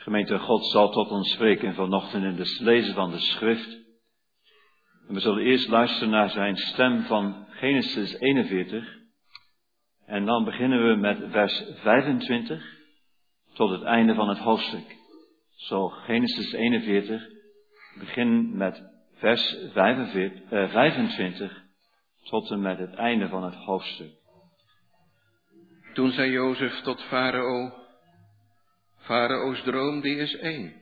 Gemeente God zal tot ons spreken vanochtend in het lezen van de schrift. En we zullen eerst luisteren naar zijn stem van Genesis 41. En dan beginnen we met vers 25 tot het einde van het hoofdstuk. Zo Genesis 41, begin met vers 45, eh, 25 tot en met het einde van het hoofdstuk. Toen zei Jozef tot Farao, Farao's droom die is één.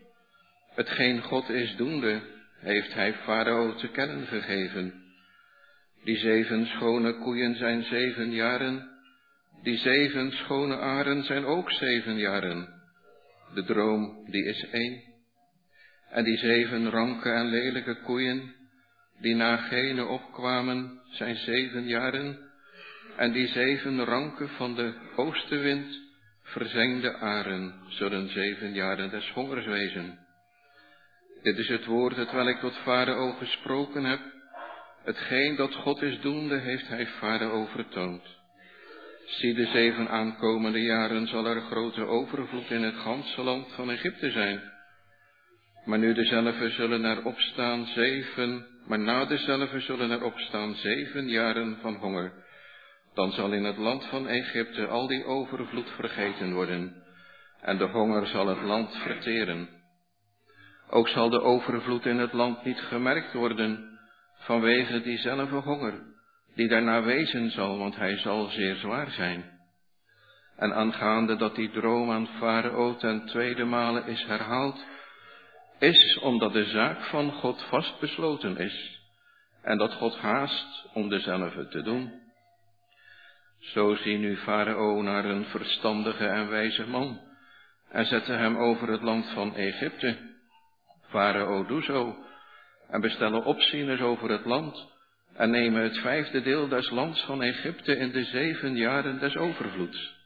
Hetgeen God is doende, heeft hij Farao te kennen gegeven. Die zeven schone koeien zijn zeven jaren, die zeven schone aren zijn ook zeven jaren. De droom die is één. En die zeven ranke en lelijke koeien, die na gene opkwamen, zijn zeven jaren. En die zeven ranken van de oostenwind, verzengde aren, zullen zeven jaren des hongers wezen. Dit is het woord wel ik tot Farao gesproken heb. Hetgeen dat God is doende, heeft hij Farao vertoond. Zie de zeven aankomende jaren zal er grote overvloed in het ganse land van Egypte zijn. Maar nu dezelfde zullen er opstaan zeven, maar na dezelfde zullen er opstaan zeven jaren van honger dan zal in het land van Egypte al die overvloed vergeten worden en de honger zal het land verteren. Ook zal de overvloed in het land niet gemerkt worden vanwege diezelfde honger, die daarna wezen zal, want hij zal zeer zwaar zijn. En aangaande dat die droom aan Farao ten tweede male is herhaald, is omdat de zaak van God vastbesloten is en dat God haast om dezelfde te doen. Zo zie nu Farao naar een verstandige en wijze man en zette hem over het land van Egypte. Farao doe zo en bestellen opzieners over het land en nemen het vijfde deel des lands van Egypte in de zeven jaren des overvloeds.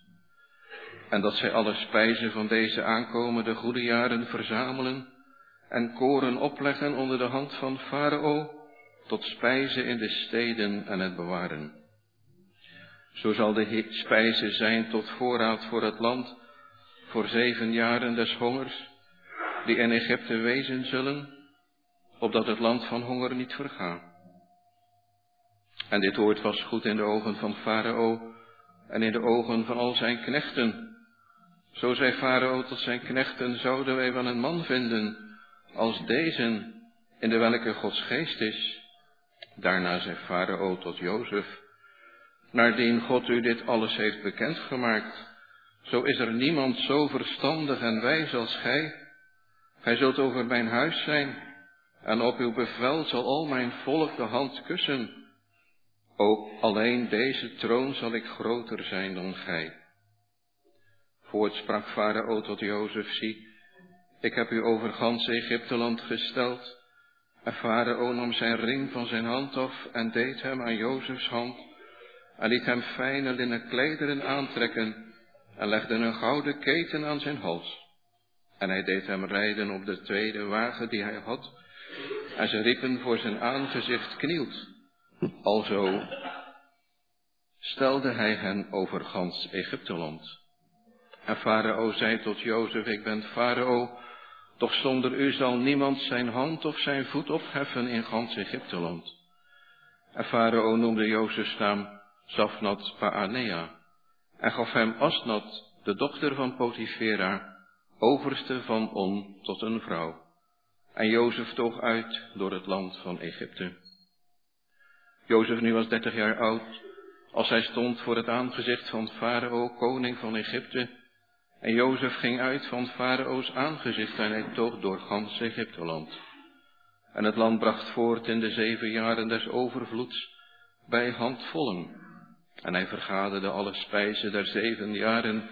En dat zij alle spijzen van deze aankomende goede jaren verzamelen en koren opleggen onder de hand van Farao tot spijzen in de steden en het bewaren. Zo zal de spijze zijn tot voorraad voor het land, voor zeven jaren des hongers, die in Egypte wezen zullen, opdat het land van honger niet vergaat. En dit woord was goed in de ogen van Farao en in de ogen van al zijn knechten. Zo zei Farao tot zijn knechten, zouden wij wel een man vinden als deze, in de welke Gods geest is. Daarna zei Farao tot Jozef, naardien God u dit alles heeft bekendgemaakt. Zo is er niemand zo verstandig en wijs als gij. Gij zult over mijn huis zijn, en op uw bevel zal al mijn volk de hand kussen. Ook alleen deze troon zal ik groter zijn dan gij. Voort sprak Farao tot Jozef, zie, ik heb u over gans Egypteland gesteld. En Farao nam zijn ring van zijn hand af en deed hem aan Jozefs hand en liet hem fijne linnen klederen aantrekken en legde een gouden keten aan zijn hals. En hij deed hem rijden op de tweede wagen die hij had, en ze riepen voor zijn aangezicht knielt. Alzo stelde hij hen over gans Egypteland. En Farao zei tot Jozef, ik ben Farao, toch zonder u zal niemand zijn hand of zijn voet opheffen in gans Egypteland. En Farao noemde Jozefs naam Safnat Paanea, en gaf hem Asnat, de dochter van Potifera, overste van On tot een vrouw. En Jozef toog uit door het land van Egypte. Jozef nu was dertig jaar oud, als hij stond voor het aangezicht van Farao, koning van Egypte. En Jozef ging uit van Farao's aangezicht en hij toog door gans Egypteland. En het land bracht voort in de zeven jaren des overvloeds bij handvollen en hij vergaderde alle spijzen der zeven jaren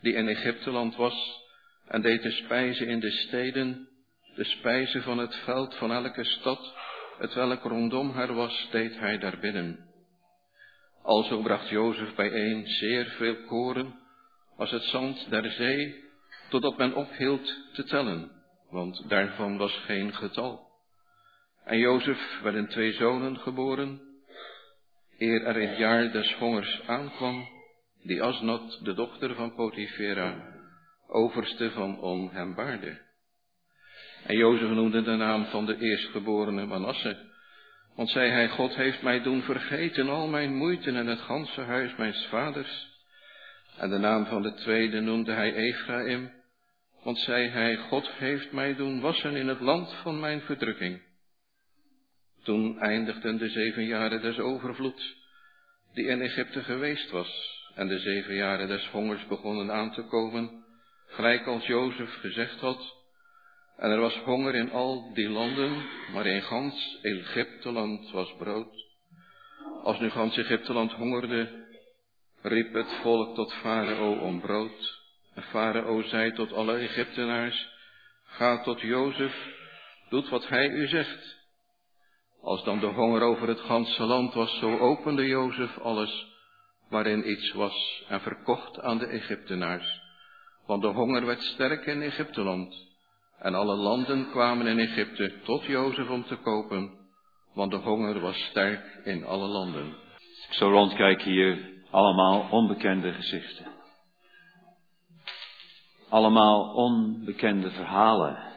die in Egypteland was, en deed de spijzen in de steden, de spijzen van het veld van elke stad, het welk rondom haar was, deed hij daarbinnen. Alzo bracht Jozef bijeen zeer veel koren, als het zand der zee, totdat men ophield te tellen, want daarvan was geen getal. En Jozef werden twee zonen geboren, eer er het jaar des hongers aankwam, die Asnat, de dochter van Potifera, overste van onhembaarden. En Jozef noemde de naam van de eerstgeborene Manasse, want zei hij, God heeft mij doen vergeten al mijn moeite en het ganse huis mijns vaders. En de naam van de tweede noemde hij Ephraim, want zei hij, God heeft mij doen wassen in het land van mijn verdrukking. Toen eindigden de zeven jaren des overvloeds, die in Egypte geweest was, en de zeven jaren des hongers begonnen aan te komen, gelijk als Jozef gezegd had, en er was honger in al die landen, maar in gans Egypteland was brood. Als nu gans Egypteland hongerde, riep het volk tot Farao om brood. En Farao zei tot alle Egyptenaars, ga tot Jozef, doet wat hij u zegt. Als dan de honger over het ganse land was, zo opende Jozef alles waarin iets was en verkocht aan de Egyptenaars. Want de honger werd sterk in Egypteland. En alle landen kwamen in Egypte tot Jozef om te kopen, want de honger was sterk in alle landen. Ik zo rondkijk hier, allemaal onbekende gezichten. Allemaal onbekende verhalen.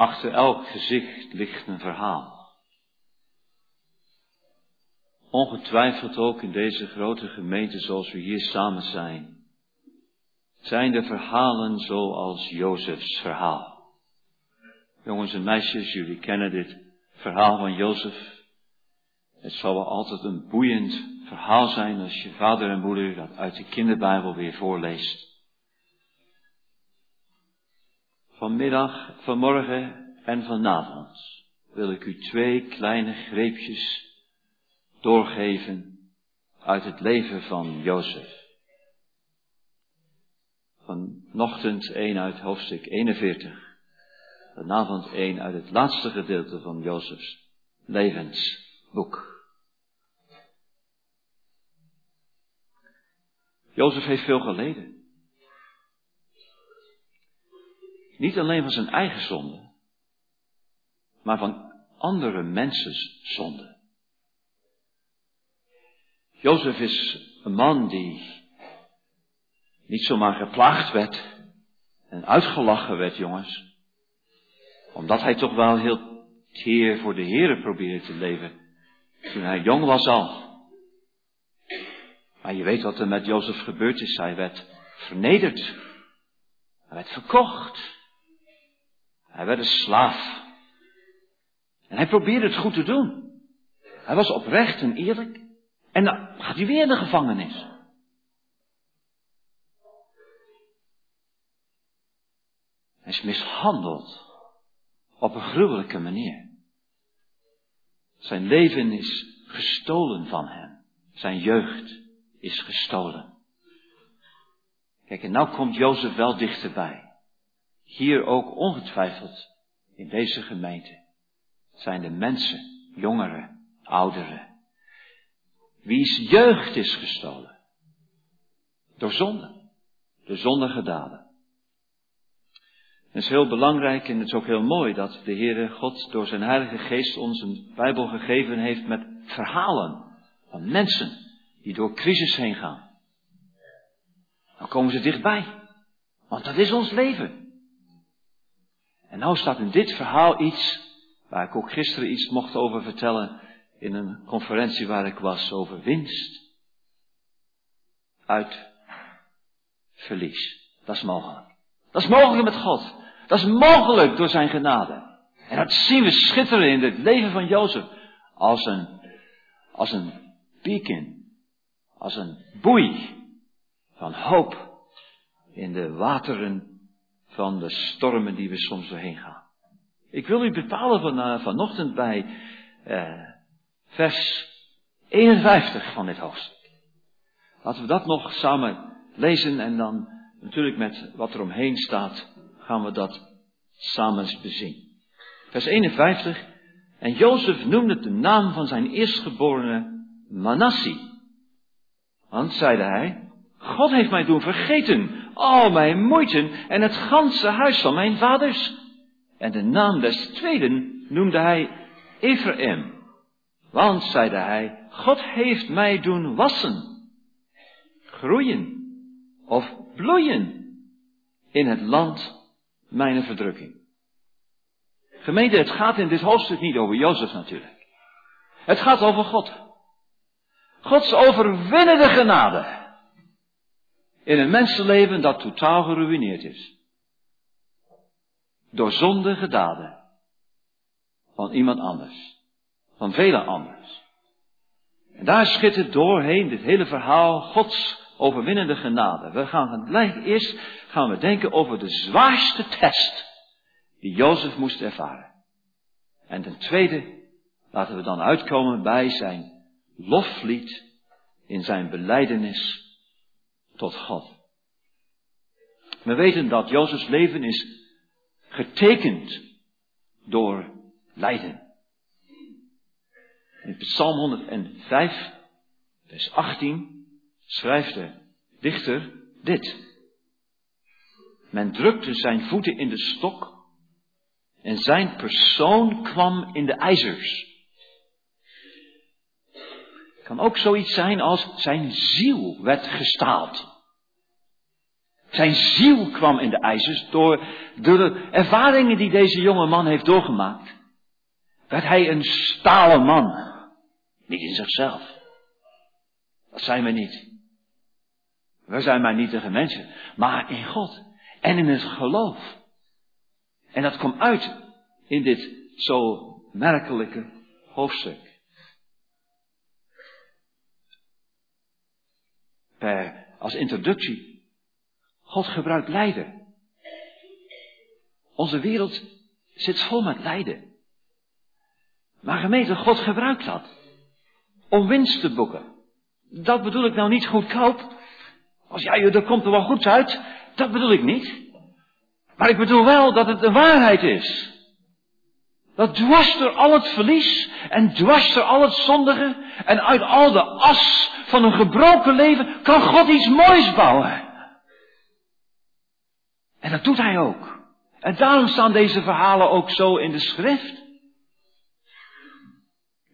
Achter elk gezicht ligt een verhaal. Ongetwijfeld ook in deze grote gemeente zoals we hier samen zijn zijn de verhalen zoals Jozefs verhaal. Jongens en meisjes, jullie kennen dit verhaal van Jozef. Het zal wel altijd een boeiend verhaal zijn als je vader en moeder dat uit de kinderbijbel weer voorleest. Vanmiddag, vanmorgen en vanavond wil ik u twee kleine greepjes doorgeven uit het leven van Jozef vanochtend 1 uit hoofdstuk 41. Vanavond 1 uit het laatste gedeelte van Jozefs levensboek. Jozef heeft veel geleden. Niet alleen van zijn eigen zonde, maar van andere mensen zonde. Jozef is een man die niet zomaar geplaagd werd en uitgelachen werd, jongens. Omdat hij toch wel heel teer voor de Heeren probeerde te leven. Toen hij jong was al. Maar je weet wat er met Jozef gebeurd is. Hij werd vernederd. Hij werd verkocht. Hij werd een slaaf. En hij probeerde het goed te doen. Hij was oprecht en eerlijk. En dan gaat hij weer in de gevangenis. is mishandeld op een gruwelijke manier. Zijn leven is gestolen van hem. Zijn jeugd is gestolen. Kijk, en nou komt Jozef wel dichterbij. Hier ook ongetwijfeld in deze gemeente zijn de mensen, jongeren, ouderen, wie's jeugd is gestolen. Door zonde, de zondige daden. Het is heel belangrijk en het is ook heel mooi dat de Heere God door zijn Heilige Geest ons een Bijbel gegeven heeft met verhalen van mensen die door crisis heen gaan. Dan komen ze dichtbij, want dat is ons leven. En nou staat in dit verhaal iets waar ik ook gisteren iets mocht over vertellen in een conferentie waar ik was over winst uit verlies. Dat is mogelijk. Dat is mogelijk met God. Dat is mogelijk door zijn genade. En dat zien we schitteren in het leven van Jozef. Als een, als een beacon. Als een boei van hoop in de wateren van de stormen die we soms doorheen gaan. Ik wil u bepalen van, uh, vanochtend bij uh, vers 51 van dit hoofdstuk. Laten we dat nog samen lezen en dan natuurlijk met wat er omheen staat gaan we dat samen bezien. Vers 51. En Jozef noemde de naam van zijn eerstgeborene Manassi. Want, zeide hij, God heeft mij doen vergeten al mijn moeite en het ganse huis van mijn vaders. En de naam des tweeden noemde hij Ephraim. Want, zeide hij, God heeft mij doen wassen, groeien of bloeien in het land mijn verdrukking. Gemeente, het gaat in dit hoofdstuk niet over Jozef natuurlijk. Het gaat over God. Gods overwinnende genade. In een mensenleven dat totaal geruineerd is. Door zondige daden. Van iemand anders. Van vele anders. En daar schittert doorheen dit hele verhaal Gods overwinnende genade. We gaan gelijk eerst gaan we denken over de zwaarste test die Jozef moest ervaren. En ten tweede laten we dan uitkomen bij zijn loflied in zijn beleidenis tot God. We weten dat Jozefs leven is getekend door lijden. In Psalm 105, vers 18, schrijft de dichter dit. Men drukte zijn voeten in de stok en zijn persoon kwam in de ijzers. Kan ook zoiets zijn als zijn ziel werd gestaald. Zijn ziel kwam in de ijzers door, door de ervaringen die deze jonge man heeft doorgemaakt. Werd hij een stalen man. Niet in zichzelf. Dat zijn we niet. We zijn maar nietige mensen. Maar in God. En in het geloof. En dat komt uit in dit zo merkelijke hoofdstuk. Per, als introductie. God gebruikt lijden. Onze wereld zit vol met lijden. Maar gemeente, God gebruikt dat. Om winst te boeken. Dat bedoel ik nou niet goedkoop. Als ja, er komt er wel goed uit. Dat bedoel ik niet. Maar ik bedoel wel dat het de waarheid is. Dat dwars door al het verlies en dwars door al het zondige en uit al de as van een gebroken leven kan God iets moois bouwen. En dat doet hij ook. En daarom staan deze verhalen ook zo in de schrift.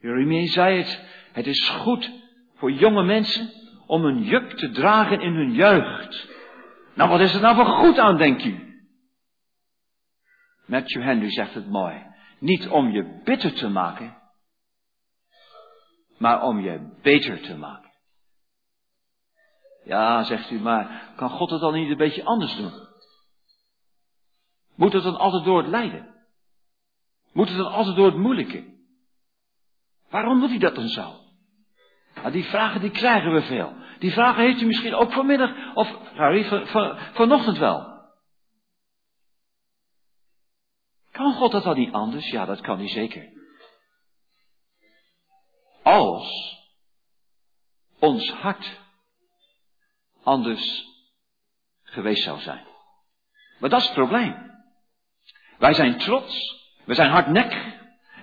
Jeremia zei het, het is goed voor jonge mensen om een juk te dragen in hun jeugd. Nou, wat is er nou voor goed aan, denk u? Matthew Henry zegt het mooi. Niet om je bitter te maken, maar om je beter te maken. Ja, zegt u, maar kan God het dan niet een beetje anders doen? Moet het dan altijd door het lijden? Moet het dan altijd door het moeilijke? Waarom doet hij dat dan zo? Nou, die vragen die krijgen we veel. Die vragen heeft u misschien ook vanmiddag, of sorry, van, van, vanochtend wel. Kan God dat dan niet anders? Ja, dat kan hij zeker. Als ons hart anders geweest zou zijn. Maar dat is het probleem. Wij zijn trots, we zijn hardnekkig,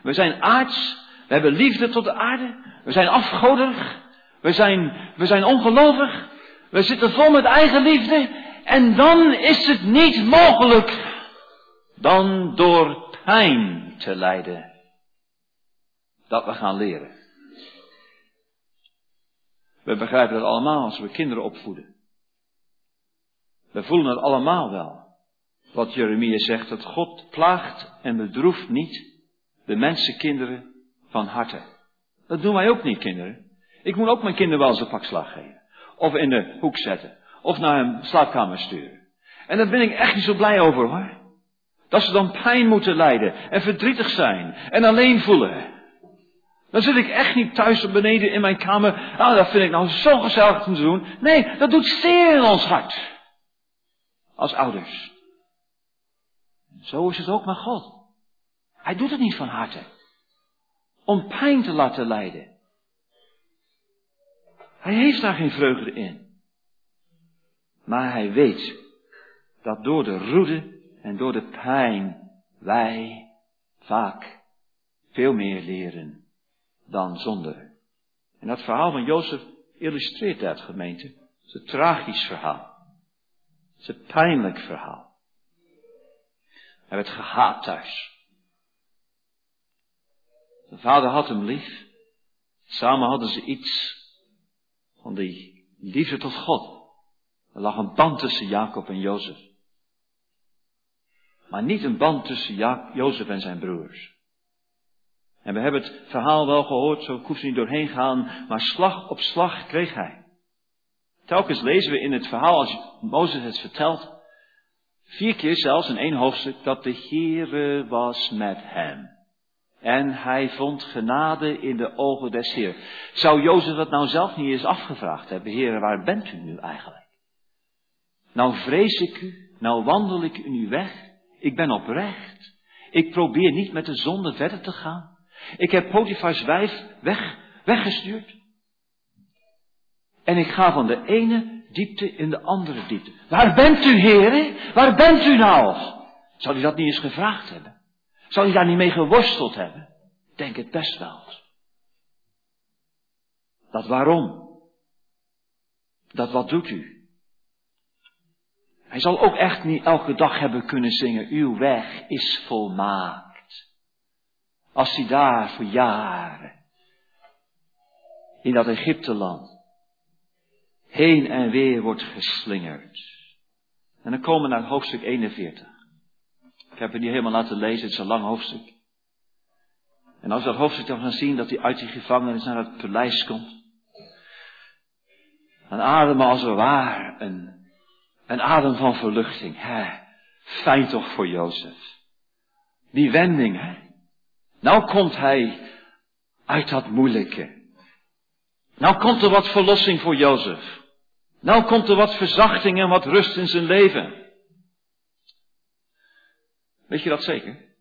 we zijn aards, we hebben liefde tot de aarde, we zijn afgoderig, we zijn, we zijn ongelovig, we zitten vol met eigen liefde en dan is het niet mogelijk dan door pijn te lijden dat we gaan leren. We begrijpen dat allemaal als we kinderen opvoeden. We voelen het allemaal wel. Wat Jeremia zegt, dat God plaagt en bedroeft niet de mensenkinderen van harte. Dat doen wij ook niet, kinderen. Ik moet ook mijn kinderen wel eens een pak slag geven. Of in de hoek zetten. Of naar een slaapkamer sturen. En daar ben ik echt niet zo blij over hoor. Dat ze dan pijn moeten lijden en verdrietig zijn en alleen voelen. Dan zit ik echt niet thuis beneden in mijn kamer. Ah, dat vind ik nou zo gezellig om te doen. Nee, dat doet zeer in ons hart. Als ouders. Zo is het ook met God. Hij doet het niet van harte. Om pijn te laten lijden. Hij heeft daar geen vreugde in. Maar hij weet dat door de roede en door de pijn wij vaak veel meer leren dan zonder. En dat verhaal van Jozef illustreert dat gemeente. Het is een tragisch verhaal. Het is een pijnlijk verhaal. Hij werd gehaat thuis. Zijn vader had hem lief. Samen hadden ze iets van die liefde tot God. Er lag een band tussen Jacob en Jozef. Maar niet een band tussen Jozef en zijn broers. En we hebben het verhaal wel gehoord, zo hoeft niet doorheen gaan, maar slag op slag kreeg hij. Telkens lezen we in het verhaal, als Mozes het vertelt, vier keer zelfs in één hoofdstuk, dat de Heere was met hem. En hij vond genade in de ogen des Heer. Zou Jozef dat nou zelf niet eens afgevraagd hebben? Heer, waar bent u nu eigenlijk? Nou vrees ik u, nou wandel ik in uw weg. Ik ben oprecht. Ik probeer niet met de zonde verder te gaan. Ik heb Potifars wijf weg, weggestuurd. En ik ga van de ene diepte in de andere diepte. Waar bent u, heren? Waar bent u nou? Zou u dat niet eens gevraagd hebben? Zou u daar niet mee geworsteld hebben? Denk het best wel. Dat waarom? Dat wat doet u? Hij zal ook echt niet elke dag hebben kunnen zingen, uw weg is volmaakt. Als hij daar voor jaren in dat Egypteland heen en weer wordt geslingerd. En dan komen we naar hoofdstuk 41. Ik heb het niet helemaal laten lezen, het is een lang hoofdstuk. En als we dat hoofdstuk dan gaan zien dat hij uit die gevangenis naar het paleis komt. Dan ademen als het ware een, een adem van verluchting. Hè? Fijn toch voor Jozef. Die wending, hè? Nou komt hij uit dat moeilijke. Nou komt er wat verlossing voor Jozef. Nou komt er wat verzachting en wat rust in zijn leven. Weet je dat zeker?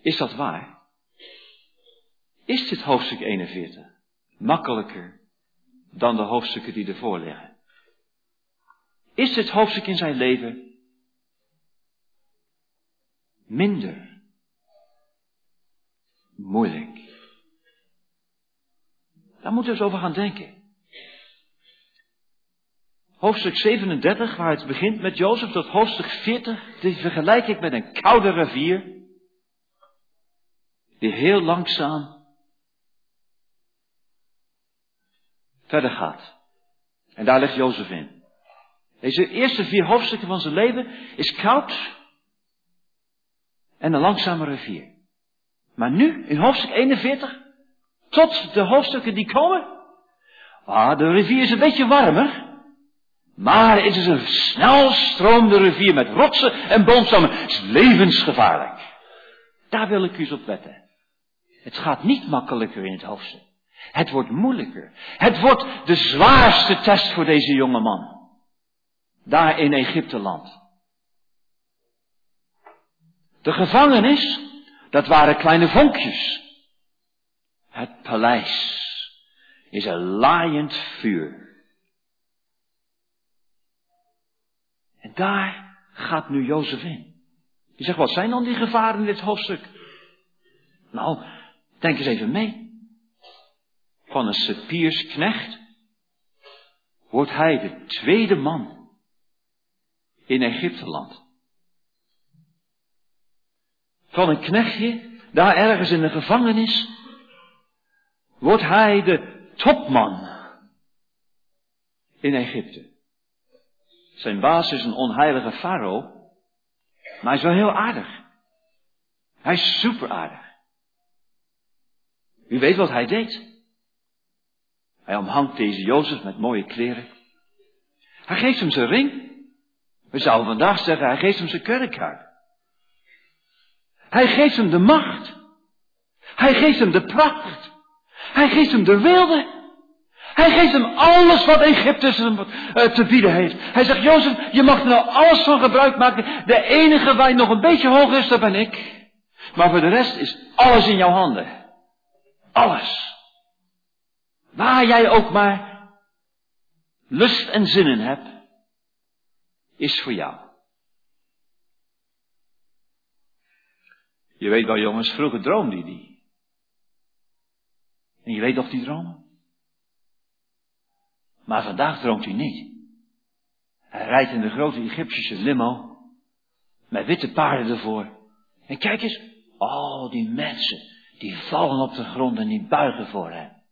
Is dat waar? Is dit hoofdstuk 41 makkelijker dan de hoofdstukken die ervoor liggen? Is dit hoofdstuk in zijn leven minder moeilijk? Daar moeten we eens over gaan denken. Hoofdstuk 37, waar het begint met Jozef, tot hoofdstuk 40, die vergelijk ik met een koude rivier, die heel langzaam verder gaat. En daar ligt Jozef in. Deze eerste vier hoofdstukken van zijn leven is koud en een langzame rivier. Maar nu, in hoofdstuk 41, tot de hoofdstukken die komen, ah, de rivier is een beetje warmer. Maar het is een snel stromende rivier met rotsen en boomstammen. Het is levensgevaarlijk. Daar wil ik u op wetten. Het gaat niet makkelijker in het hoofdstuk. Het wordt moeilijker. Het wordt de zwaarste test voor deze jonge man. Daar in Egypteland. De gevangenis, dat waren kleine vonkjes. Het paleis is een laaiend vuur. En daar gaat nu Jozef in. Je zegt, wat zijn dan die gevaren in dit hoofdstuk? Nou, denk eens even mee. Van een sepiersknecht wordt hij de tweede man in Egypteland. Van een knechtje, daar ergens in de gevangenis, wordt hij de topman in Egypte. Zijn baas is een onheilige farao, maar hij is wel heel aardig. Hij is super aardig. U weet wat hij deed. Hij omhangt deze Jozef met mooie kleren. Hij geeft hem zijn ring. We zouden vandaag zeggen, hij geeft hem zijn kerkkaart. Hij geeft hem de macht. Hij geeft hem de pracht. Hij geeft hem de wilde. Hij geeft hem alles wat Egypte eh, te bieden heeft. Hij zegt, Jozef, je mag er nou alles van gebruik maken. De enige waar nog een beetje hoger is, dat ben ik. Maar voor de rest is alles in jouw handen. Alles. Waar jij ook maar lust en zin in hebt, is voor jou. Je weet wel jongens, vroeger droomde die. En je weet nog die dromen? Maar vandaag droomt hij niet. Hij rijdt in de grote Egyptische limo. Met witte paarden ervoor. En kijk eens. Oh, die mensen. Die vallen op de grond en die buigen voor hem.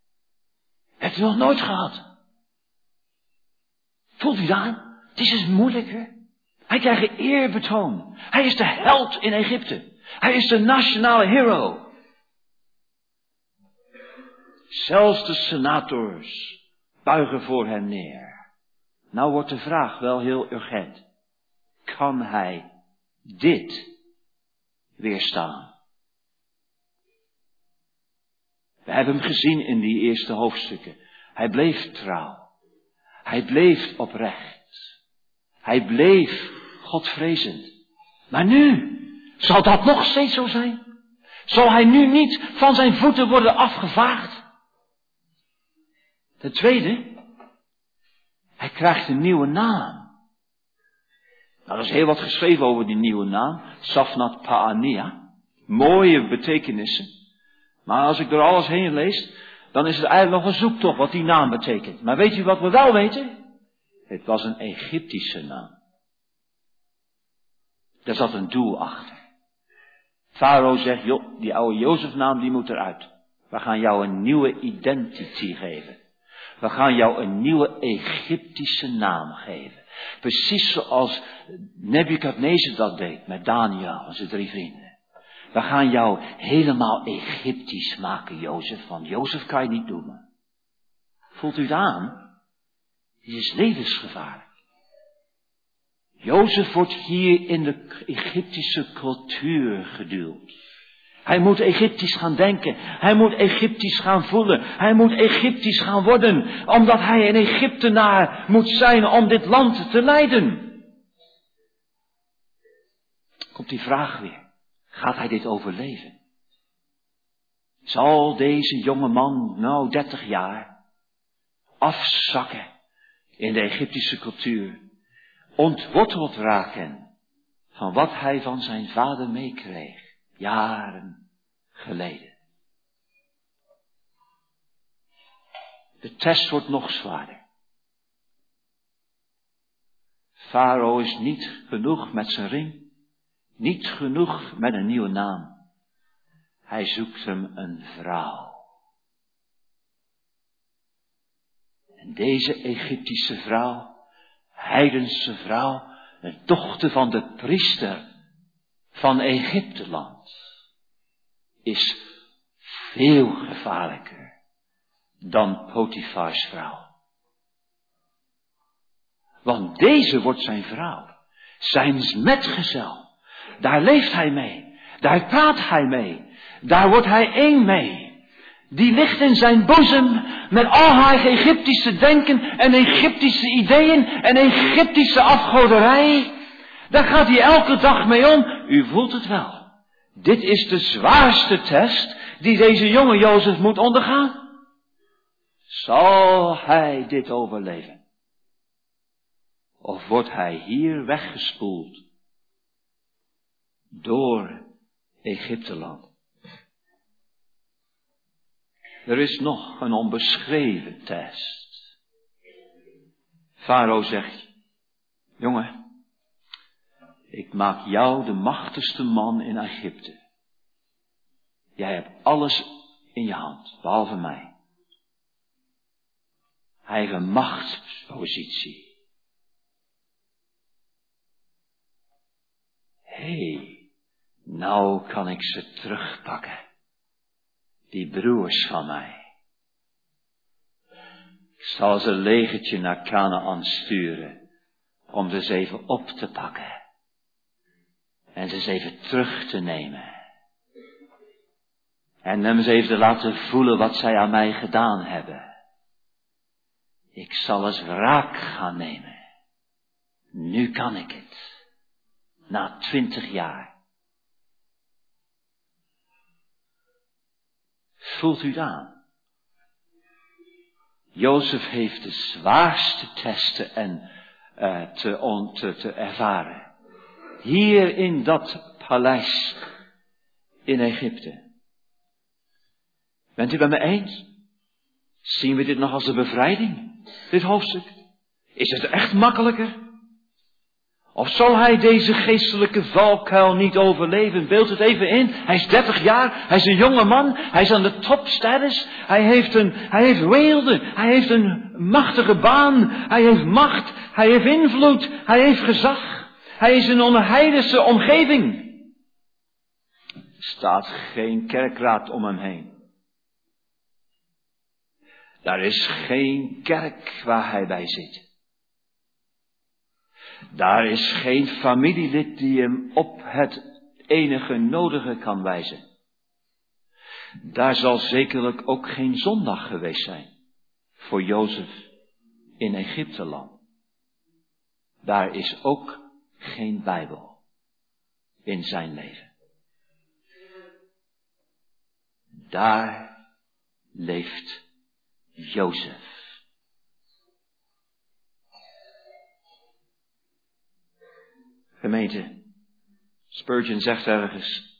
Heeft u nog nooit gehad? Voelt u dat? Het is moeilijker. Hij krijgt eerbetoon. Hij is de held in Egypte. Hij is de nationale hero. Zelfs de senators buigen voor hem neer. Nou wordt de vraag wel heel urgent. Kan hij dit weerstaan? We hebben hem gezien in die eerste hoofdstukken. Hij bleef trouw. Hij bleef oprecht. Hij bleef Godvrezend. Maar nu, zal dat nog steeds zo zijn? Zal hij nu niet van zijn voeten worden afgevaagd? Ten tweede, hij krijgt een nieuwe naam. Nou, er is heel wat geschreven over die nieuwe naam. Safnat Paania. Mooie betekenissen. Maar als ik door alles heen lees, dan is het eigenlijk nog een zoektocht wat die naam betekent. Maar weet u wat we wel weten? Het was een Egyptische naam. Daar zat een doel achter. Farao zegt, joh, die oude Jozefnaam die moet eruit. We gaan jou een nieuwe identity geven. We gaan jou een nieuwe Egyptische naam geven. Precies zoals Nebuchadnezzar dat deed met Daniel en zijn drie vrienden. We gaan jou helemaal Egyptisch maken, Jozef, want Jozef kan je niet doen. Voelt u het aan? Het is levensgevaarlijk. Jozef wordt hier in de Egyptische cultuur geduwd. Hij moet Egyptisch gaan denken. Hij moet Egyptisch gaan voelen. Hij moet Egyptisch gaan worden. Omdat hij een Egyptenaar moet zijn om dit land te leiden. Komt die vraag weer. Gaat hij dit overleven? Zal deze jonge man, nou 30 jaar, afzakken in de Egyptische cultuur? ontworteld raken van wat hij van zijn vader meekreeg, jaren geleden. De test wordt nog zwaarder. Farao is niet genoeg met zijn ring, niet genoeg met een nieuwe naam. Hij zoekt hem een vrouw. En deze Egyptische vrouw heidense vrouw, een dochter van de priester van Egypteland, is veel gevaarlijker dan Potifars vrouw. Want deze wordt zijn vrouw, zijn metgezel. Daar leeft hij mee, daar praat hij mee, daar wordt hij één mee. Die ligt in zijn boezem met al haar Egyptische denken en Egyptische ideeën en Egyptische afgoderij. Daar gaat hij elke dag mee om. U voelt het wel. Dit is de zwaarste test die deze jonge Jozef moet ondergaan. Zal hij dit overleven? Of wordt hij hier weggespoeld door Egypteland? Er is nog een onbeschreven test. Farao zegt, jongen, ik maak jou de machtigste man in Egypte. Jij hebt alles in je hand, behalve mij. Hij heeft een machtspositie. Hé, hey, nou kan ik ze terugpakken die broers van mij. Ik zal ze legertje naar Canaan sturen, om ze even op te pakken. En ze even terug te nemen. En hem eens even te laten voelen wat zij aan mij gedaan hebben. Ik zal eens wraak gaan nemen. Nu kan ik het. Na twintig jaar. Voelt u het aan? Jozef heeft de zwaarste testen en, uh, te, te, te ervaren. Hier in dat paleis in Egypte. Bent u bij me eens? Zien we dit nog als een bevrijding? Dit hoofdstuk? Is het echt makkelijker? Of zal hij deze geestelijke valkuil niet overleven? Beeld het even in. Hij is 30 jaar. Hij is een jonge man. Hij is aan de topstatus. Hij heeft een, hij heeft weelde. Hij heeft een machtige baan. Hij heeft macht. Hij heeft invloed. Hij heeft gezag. Hij is in een onheidense omgeving. Er staat geen kerkraad om hem heen. Daar is geen kerk waar hij bij zit. Daar is geen familielid die hem op het enige nodige kan wijzen. Daar zal zekerlijk ook geen zondag geweest zijn voor Jozef in Egypte land. Daar is ook geen Bijbel in zijn leven. Daar leeft Jozef. Gemeente, Spurgeon zegt ergens,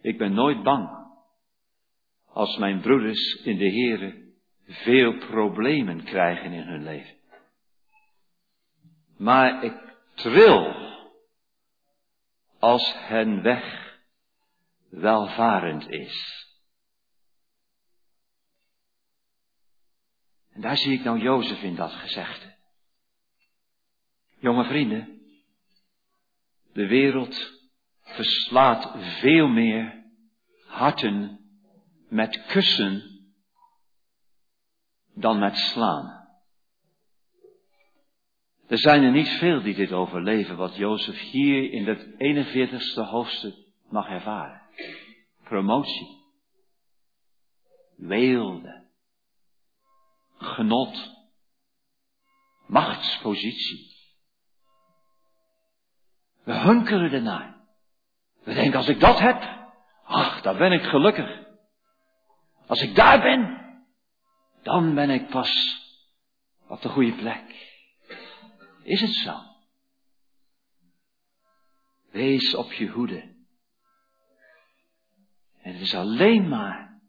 ik ben nooit bang als mijn broeders in de Here veel problemen krijgen in hun leven. Maar ik tril als hen weg welvarend is. En daar zie ik nou Jozef in dat gezegde. Jonge vrienden, de wereld verslaat veel meer harten met kussen dan met slaan. Er zijn er niet veel die dit overleven, wat Jozef hier in het 41ste hoofdstuk mag ervaren. Promotie, weelde, genot, machtspositie. We hunkeren ernaar. We denken, als ik dat heb, ach, dan ben ik gelukkig. Als ik daar ben, dan ben ik pas op de goede plek. Is het zo? Wees op je hoede. En het is alleen maar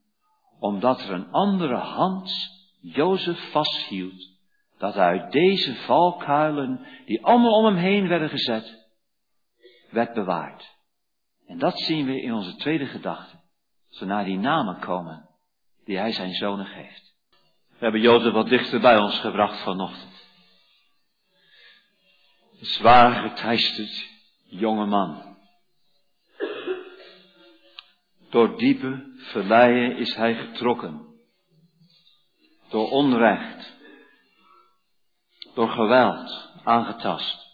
omdat er een andere hand Jozef vasthield, dat uit deze valkuilen, die allemaal om hem heen werden gezet, werd bewaard. En dat zien we in onze tweede gedachte, als we naar die namen komen die hij zijn zonen geeft. We hebben Jozef wat dichter bij ons gebracht vanochtend. Zwaar geteisterd jonge man. Door diepe verleien is hij getrokken. Door onrecht. Door geweld aangetast.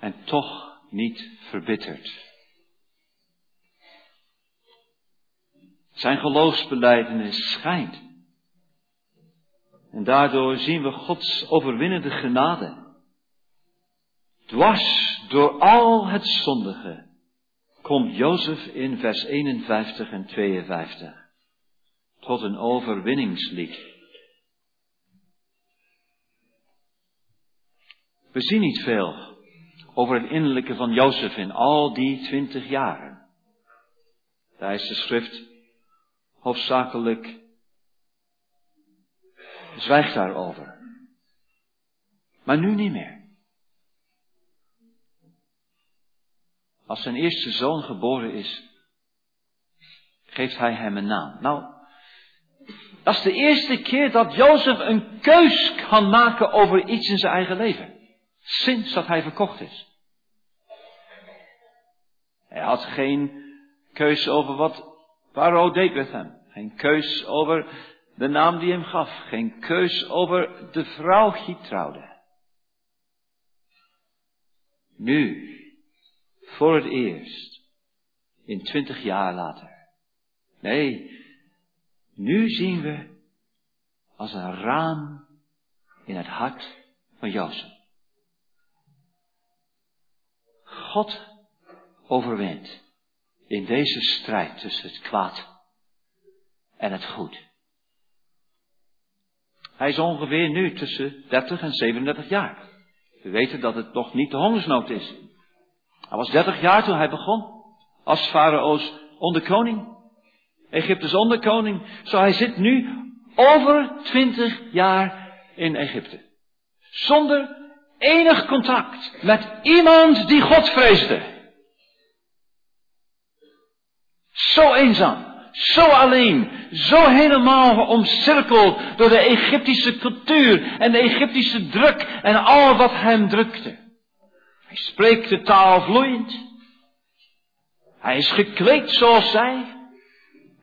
En toch niet verbitterd. Zijn geloofsbeleidenis schijnt. En daardoor zien we Gods overwinnende genade. Dwars door al het zondige komt Jozef in vers 51 en 52 tot een overwinningslied. We zien niet veel over het innerlijke van Jozef in al die twintig jaren. Daar is de schrift hoofdzakelijk zwijgt daarover. Maar nu niet meer. Als zijn eerste zoon geboren is, geeft hij hem een naam. Nou, dat is de eerste keer dat Jozef een keus kan maken over iets in zijn eigen leven. Sinds dat hij verkocht is. Hij had geen keus over wat Farao deed met hem. Geen keus over de naam die hem gaf. Geen keus over de vrouw die trouwde. Nu, voor het eerst, in twintig jaar later. Nee, nu zien we als een raam in het hart van Jozef. God overwint in deze strijd tussen het kwaad en het goed. Hij is ongeveer nu tussen 30 en 37 jaar. We weten dat het nog niet de hongersnood is. Hij was 30 jaar toen hij begon. Als farao's onderkoning. Egyptes onderkoning. Zo hij zit nu over 20 jaar in Egypte. Zonder enig contact met iemand die God vreesde. Zo eenzaam. Zo alleen, zo helemaal omcirkeld door de Egyptische cultuur en de Egyptische druk en al wat hem drukte. Hij spreekt de taal vloeiend. Hij is gekleed zoals zij.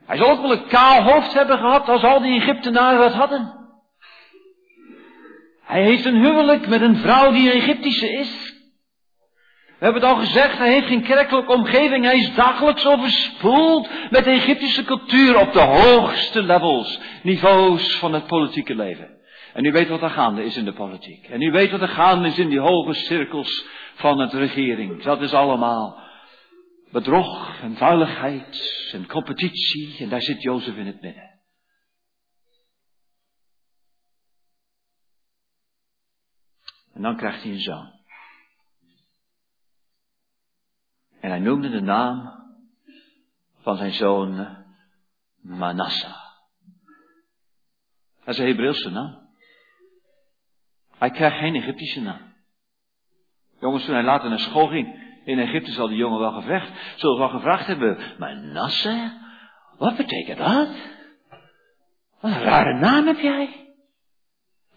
Hij zal ook wel een kaal hoofd hebben gehad als al die Egyptenaren dat hadden. Hij heeft een huwelijk met een vrouw die Egyptische is. We hebben het al gezegd, hij heeft geen kerkelijke omgeving. Hij is dagelijks overspoeld met de Egyptische cultuur op de hoogste levels, niveaus van het politieke leven. En u weet wat er gaande is in de politiek. En u weet wat er gaande is in die hoge cirkels van het regering. Dat is allemaal bedrog en vuiligheid en competitie. En daar zit Jozef in het midden. En dan krijgt hij een zoon. En hij noemde de naam van zijn zoon Manasseh. Dat is een Hebreeuwse naam. Hij krijgt geen Egyptische naam. Jongens, toen hij later naar school ging in Egypte, zal die jongen wel gevraagd, zullen wel gevraagd hebben, Manasseh, wat betekent dat? Wat een rare naam heb jij.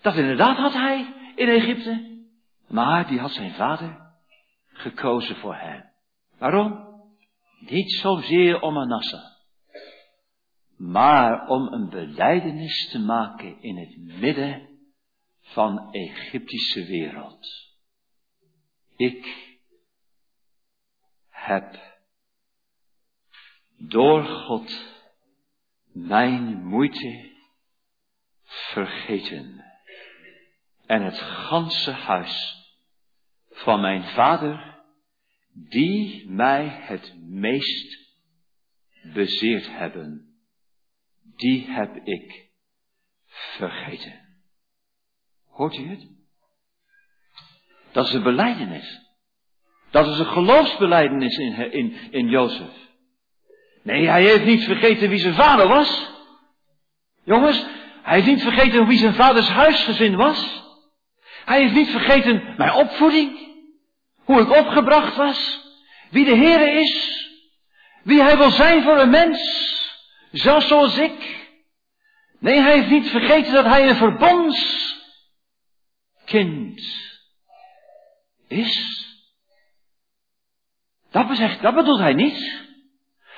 Dat inderdaad had hij in Egypte. Maar die had zijn vader gekozen voor hem. Waarom? Niet zozeer om Manasseh, maar om een beleidenis te maken in het midden van Egyptische wereld. Ik heb door God mijn moeite vergeten en het ganse huis van mijn vader die mij het meest bezeerd hebben, die heb ik vergeten. Hoort u het? Dat is een beleidenis. Dat is een geloofsbeleidenis in, in, in Jozef. Nee, hij heeft niet vergeten wie zijn vader was. Jongens, hij heeft niet vergeten wie zijn vaders huisgezin was. Hij heeft niet vergeten mijn opvoeding. Hoe ik opgebracht was. Wie de Heere is. Wie hij wil zijn voor een mens. Zelfs zoals ik. Nee, hij heeft niet vergeten dat hij een verbondskind is. Dat, dat bedoelt hij niet.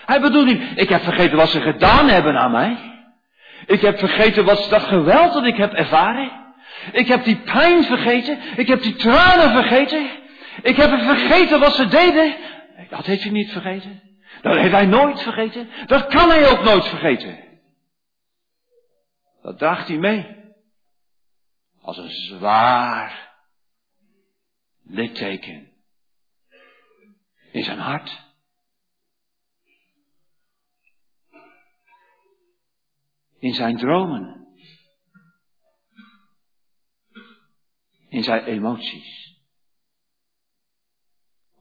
Hij bedoelt niet, ik heb vergeten wat ze gedaan hebben aan mij. Ik heb vergeten wat dat geweld dat ik heb ervaren. Ik heb die pijn vergeten. Ik heb die tranen vergeten. Ik heb vergeten wat ze deden. Dat heeft hij niet vergeten. Dat heeft hij nooit vergeten. Dat kan hij ook nooit vergeten. Dat draagt hij mee. Als een zwaar litteken. In zijn hart. In zijn dromen. In zijn emoties.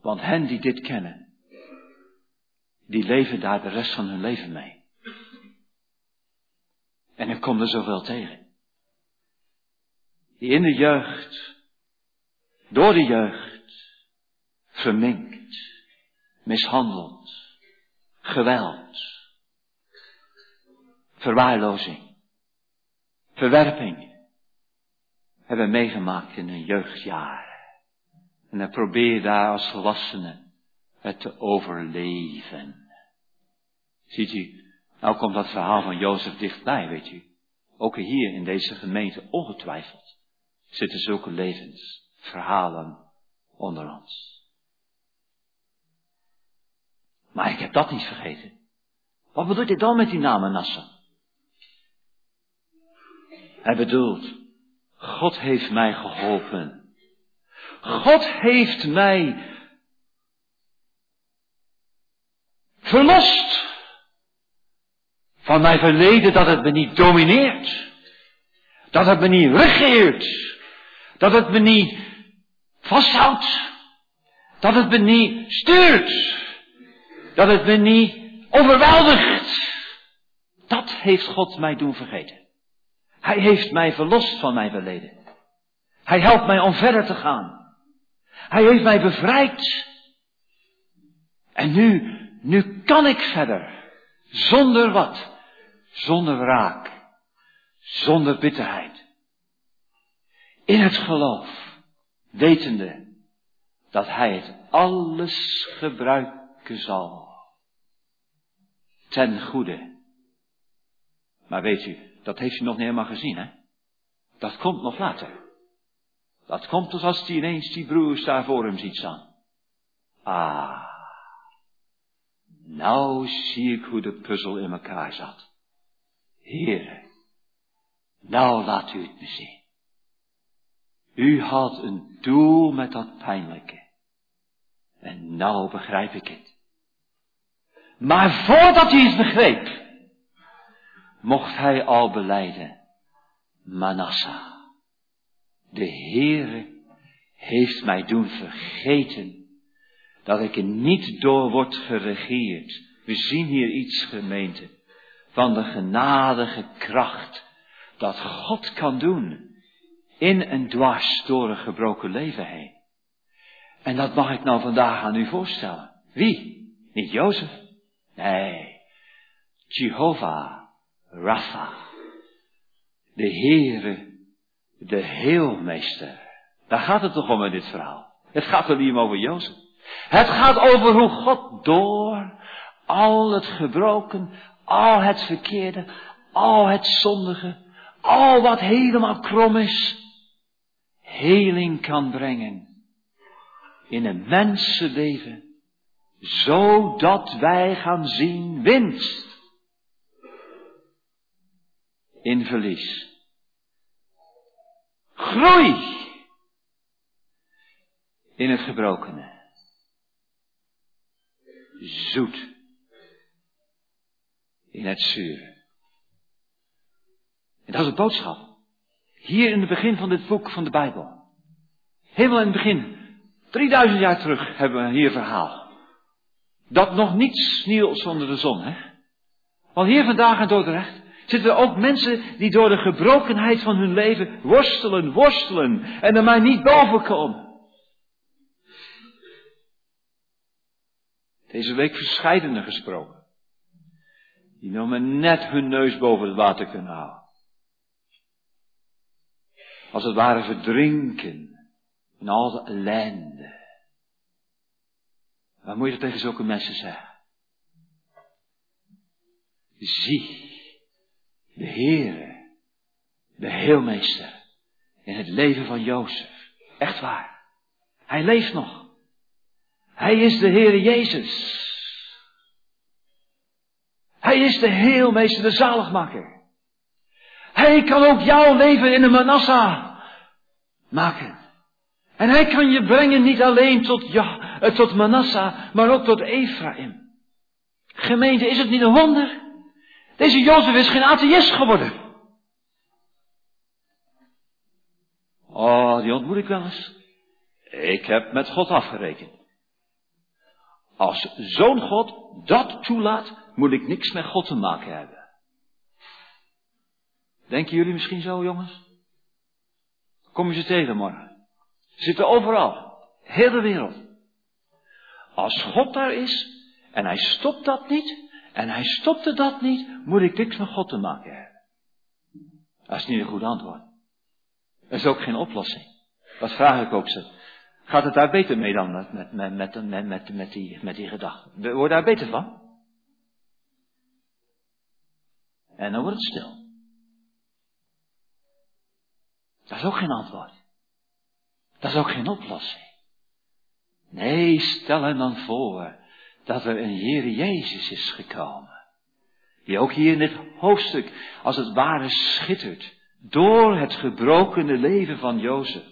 Want hen die dit kennen, die leven daar de rest van hun leven mee. En er komt er zoveel tegen. Die in de jeugd, door de jeugd, verminkt, mishandeld, geweld, verwaarlozing, verwerping hebben meegemaakt in hun jeugdjaar. En dan probeer je daar als volwassene het te overleven. Ziet u, nou komt dat verhaal van Jozef dichtbij, weet u. Ook hier in deze gemeente, ongetwijfeld, zitten zulke levensverhalen onder ons. Maar ik heb dat niet vergeten. Wat bedoelt hij dan met die naam Manasseh? Hij bedoelt, God heeft mij geholpen God heeft mij verlost van mijn verleden dat het me niet domineert. Dat het me niet regeert. Dat het me niet vasthoudt. Dat het me niet stuurt. Dat het me niet overweldigt. Dat heeft God mij doen vergeten. Hij heeft mij verlost van mijn verleden. Hij helpt mij om verder te gaan. Hij heeft mij bevrijd. En nu, nu kan ik verder. Zonder wat? Zonder wraak. Zonder bitterheid. In het geloof. Wetende dat hij het alles gebruiken zal. Ten goede. Maar weet u, dat heeft u nog niet helemaal gezien, hè? Dat komt nog later. Dat komt dus als hij ineens die broers daar voor hem ziet staan. Ah. Nou zie ik hoe de puzzel in elkaar zat. Heren, nou laat u het me zien. U had een doel met dat pijnlijke. En nou begrijp ik het. Maar voordat hij het begreep, mocht hij al beleiden, Manasseh, de Heere heeft mij doen vergeten dat ik er niet door word geregeerd. We zien hier iets, gemeente, van de genadige kracht dat God kan doen in en dwars door een gebroken leven heen. En dat mag ik nou vandaag aan u voorstellen. Wie? Niet Jozef. Nee. Jehovah Rapha. De Heere, de Heelmeester. Daar gaat het toch om in dit verhaal. Het gaat er niet over Jozef. Het gaat over hoe God door al het gebroken, al het verkeerde, al het zondige, al wat helemaal krom is, heling kan brengen in een mensenleven, zodat wij gaan zien winst in verlies. Groei in het gebrokene. Zoet in het zure. En dat is het boodschap. Hier in het begin van dit boek van de Bijbel. Helemaal in het begin. 3000 jaar terug hebben we hier verhaal. Dat nog niets nieuws onder de zon, hè? Want hier vandaag in Dordrecht zitten ook mensen die door de gebrokenheid van hun leven worstelen, worstelen en er maar niet boven komen. Deze week verscheidene gesproken. Die nog maar net hun neus boven het water kunnen houden als het ware verdrinken in al de ellende. Waar moet je dat tegen zulke mensen zeggen? Zie, de Heere, de Heelmeester, in het leven van Jozef. Echt waar. Hij leeft nog. Hij is de Heere Jezus. Hij is de Heelmeester, de zaligmaker. Hij kan ook jouw leven in een Manasseh maken. En hij kan je brengen niet alleen tot, ja, eh, tot Manasseh, maar ook tot Ephraim. Gemeente, is het niet een wonder? Deze Jozef is geen atheïst geworden. Oh, die ontmoet ik wel eens. Ik heb met God afgerekend. Als zo'n God dat toelaat, moet ik niks met God te maken hebben. Denken jullie misschien zo, jongens? Kom je ze tegen morgen? Ze zitten overal. Heel de wereld. Als God daar is en hij stopt dat niet en hij stopte dat niet, moet ik niks met God te maken hebben. Dat is niet een goed antwoord. Dat is ook geen oplossing. Dat vraag ik ook ze. Gaat het daar beter mee dan met, met, met, met, met, die, met die gedachten? Word daar beter van? En dan wordt het stil. Dat is ook geen antwoord. Dat is ook geen oplossing. Nee, stel hem dan voor dat er een Heer Jezus is gekomen. Die ook hier in dit hoofdstuk als het ware schittert door het gebrokene leven van Jozef.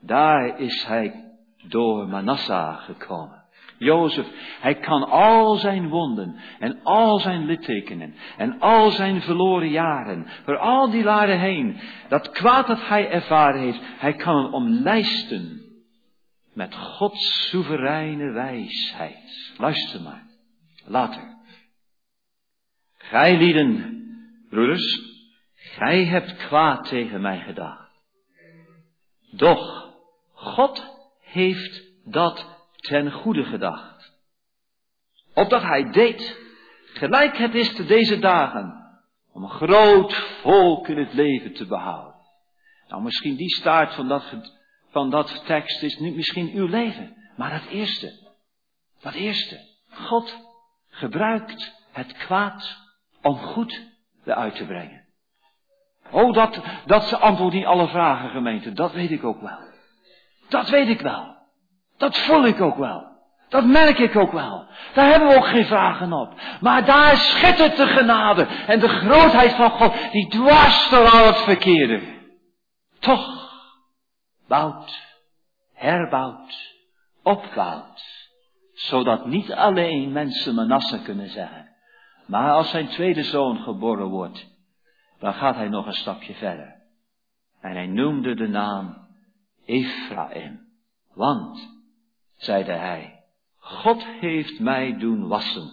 Daar is hij door Manasseh gekomen. Jozef, hij kan al zijn wonden en al zijn littekenen en al zijn verloren jaren, voor al die jaren heen, dat kwaad dat hij ervaren heeft, hij kan het omlijsten met Gods soevereine wijsheid. Luister maar, later. Gij lieden, broeders, gij hebt kwaad tegen mij gedacht. Doch, God heeft dat ten goede gedacht. Opdat hij deed Gelijk het is te deze dagen om een groot volk in het leven te behouden. Nou, misschien die staart van dat, van dat tekst is niet misschien uw leven, maar dat eerste. Dat eerste. God gebruikt het kwaad om goed eruit te brengen. Oh, dat, dat ze antwoord niet alle vragen, gemeente, dat weet ik ook wel. Dat weet ik wel. Dat voel ik ook wel. Dat merk ik ook wel. Daar hebben we ook geen vragen op. Maar daar schittert de genade en de grootheid van God, die dwars door al het verkeerde. Toch bouwt, herbouwt, opbouwt, zodat niet alleen mensen Manasse kunnen zeggen, maar als zijn tweede zoon geboren wordt, dan gaat hij nog een stapje verder. En hij noemde de naam Ephraim, want, zeide hij, God heeft mij doen wassen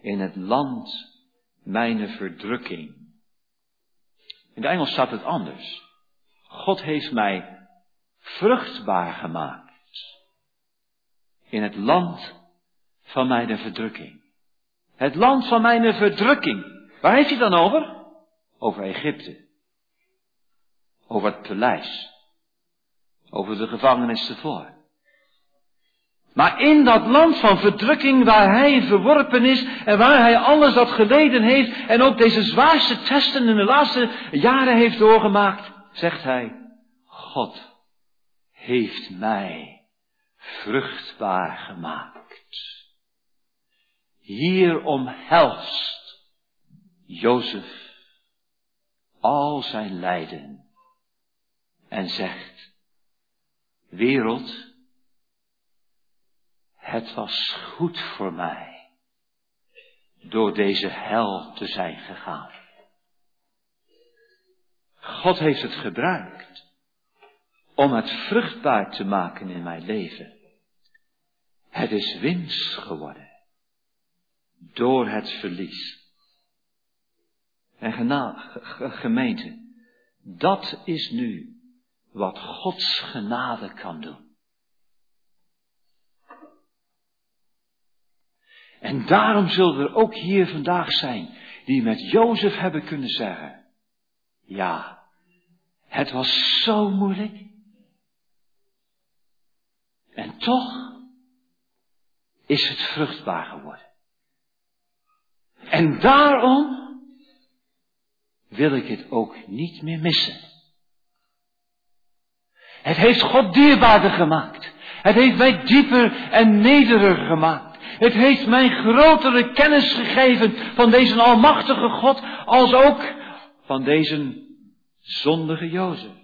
in het land mijn verdrukking. In de Engels staat het anders. God heeft mij vruchtbaar gemaakt in het land van mijn verdrukking. Het land van mijn verdrukking. Waar heeft hij dan over? Over Egypte. Over het paleis. Over de gevangenis ervoor. Maar in dat land van verdrukking waar hij verworpen is en waar hij alles dat geleden heeft en ook deze zwaarste testen in de laatste jaren heeft doorgemaakt, zegt hij, God heeft mij vruchtbaar gemaakt. Hier omhelst Jozef al zijn lijden en zegt, wereld, het was goed voor mij door deze hel te zijn gegaan. God heeft het gebruikt om het vruchtbaar te maken in mijn leven. Het is winst geworden door het verlies. En gemeente, dat is nu wat Gods genade kan doen. En daarom zullen er ook hier vandaag zijn die met Jozef hebben kunnen zeggen, ja, het was zo moeilijk. En toch is het vruchtbaar geworden. En daarom wil ik het ook niet meer missen. Het heeft God dierbaarder gemaakt. Het heeft mij dieper en nederiger gemaakt. Het heeft mij grotere kennis gegeven van deze almachtige God, als ook van deze zondige Jozef.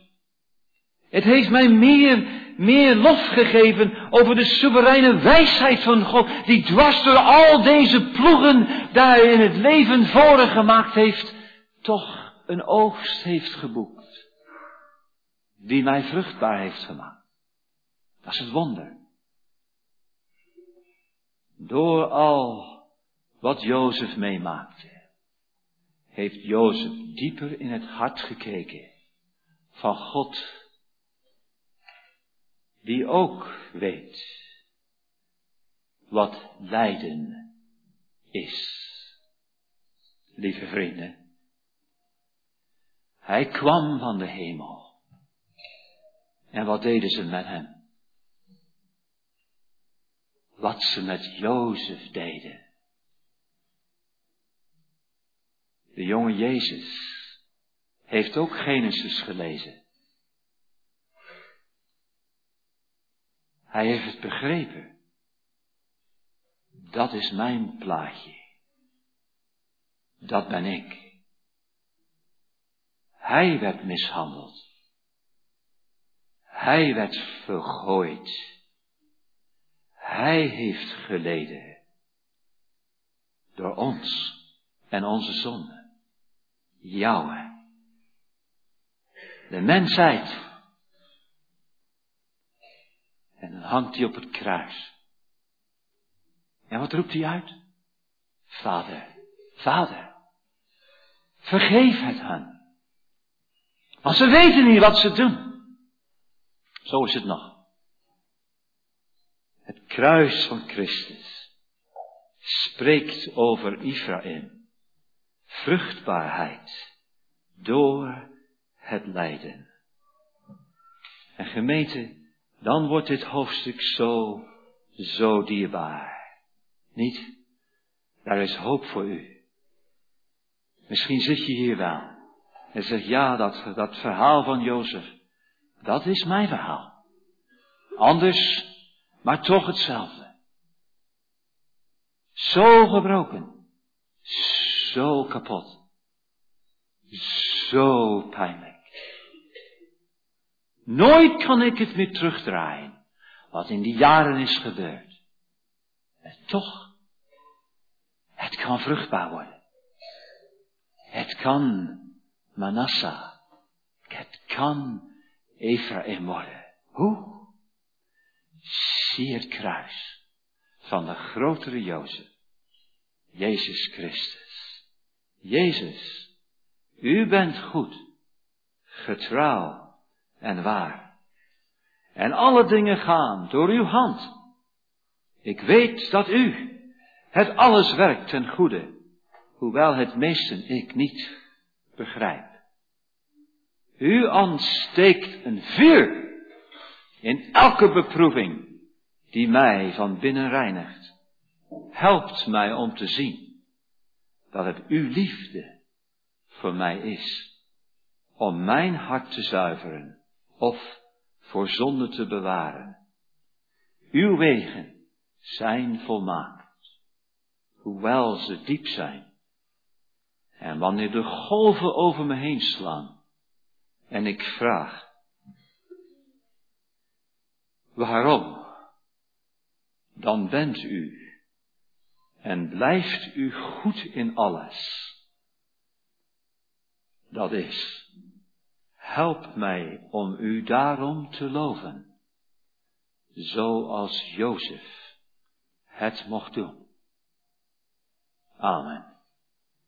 Het heeft mij meer, meer lof gegeven over de soevereine wijsheid van God, die dwars door al deze ploegen daar in het leven voren gemaakt heeft, toch een oogst heeft geboekt, die mij vruchtbaar heeft gemaakt. Dat is het wonder. Door al wat Jozef meemaakte, heeft Jozef dieper in het hart gekeken van God, die ook weet wat lijden is. Lieve vrienden, hij kwam van de hemel. En wat deden ze met hem? wat ze met Jozef deden. De jonge Jezus heeft ook Genesis gelezen. Hij heeft het begrepen. Dat is mijn plaatje. Dat ben ik. Hij werd mishandeld. Hij werd vergooid. Hij heeft geleden. Door ons en onze zonde. Jouwe. De mensheid. En dan hangt hij op het kruis. En wat roept hij uit? Vader, vader, vergeef het hen. Want ze weten niet wat ze doen. Zo is het nog. Het kruis van Christus spreekt over Ephraim. Vruchtbaarheid door het lijden. En gemeente, dan wordt dit hoofdstuk zo, zo dierbaar. Niet? Daar is hoop voor u. Misschien zit je hier wel en zegt, ja, dat, dat verhaal van Jozef, dat is mijn verhaal. Anders, maar toch hetzelfde. Zo gebroken, zo kapot, zo pijnlijk. Nooit kan ik het meer terugdraaien, wat in die jaren is gebeurd. En toch, het kan vruchtbaar worden. Het kan Manasseh. Het kan Ephraim worden. Hoe? Zie het kruis van de grotere Jozef. Jezus Christus. Jezus, u bent goed, getrouw en waar. En alle dingen gaan door uw hand. Ik weet dat u het alles werkt ten goede, hoewel het meesten ik niet begrijp. U ontsteekt een vuur in elke beproeving die mij van binnen reinigt. Helpt mij om te zien dat het uw liefde voor mij is. Om mijn hart te zuiveren of voor zonde te bewaren. Uw wegen zijn volmaakt, hoewel ze diep zijn. En wanneer de golven over me heen slaan en ik vraag, waarom? Dan bent u en blijft u goed in alles. Dat is, help mij om u daarom te loven, zoals Jozef het mocht doen. Amen.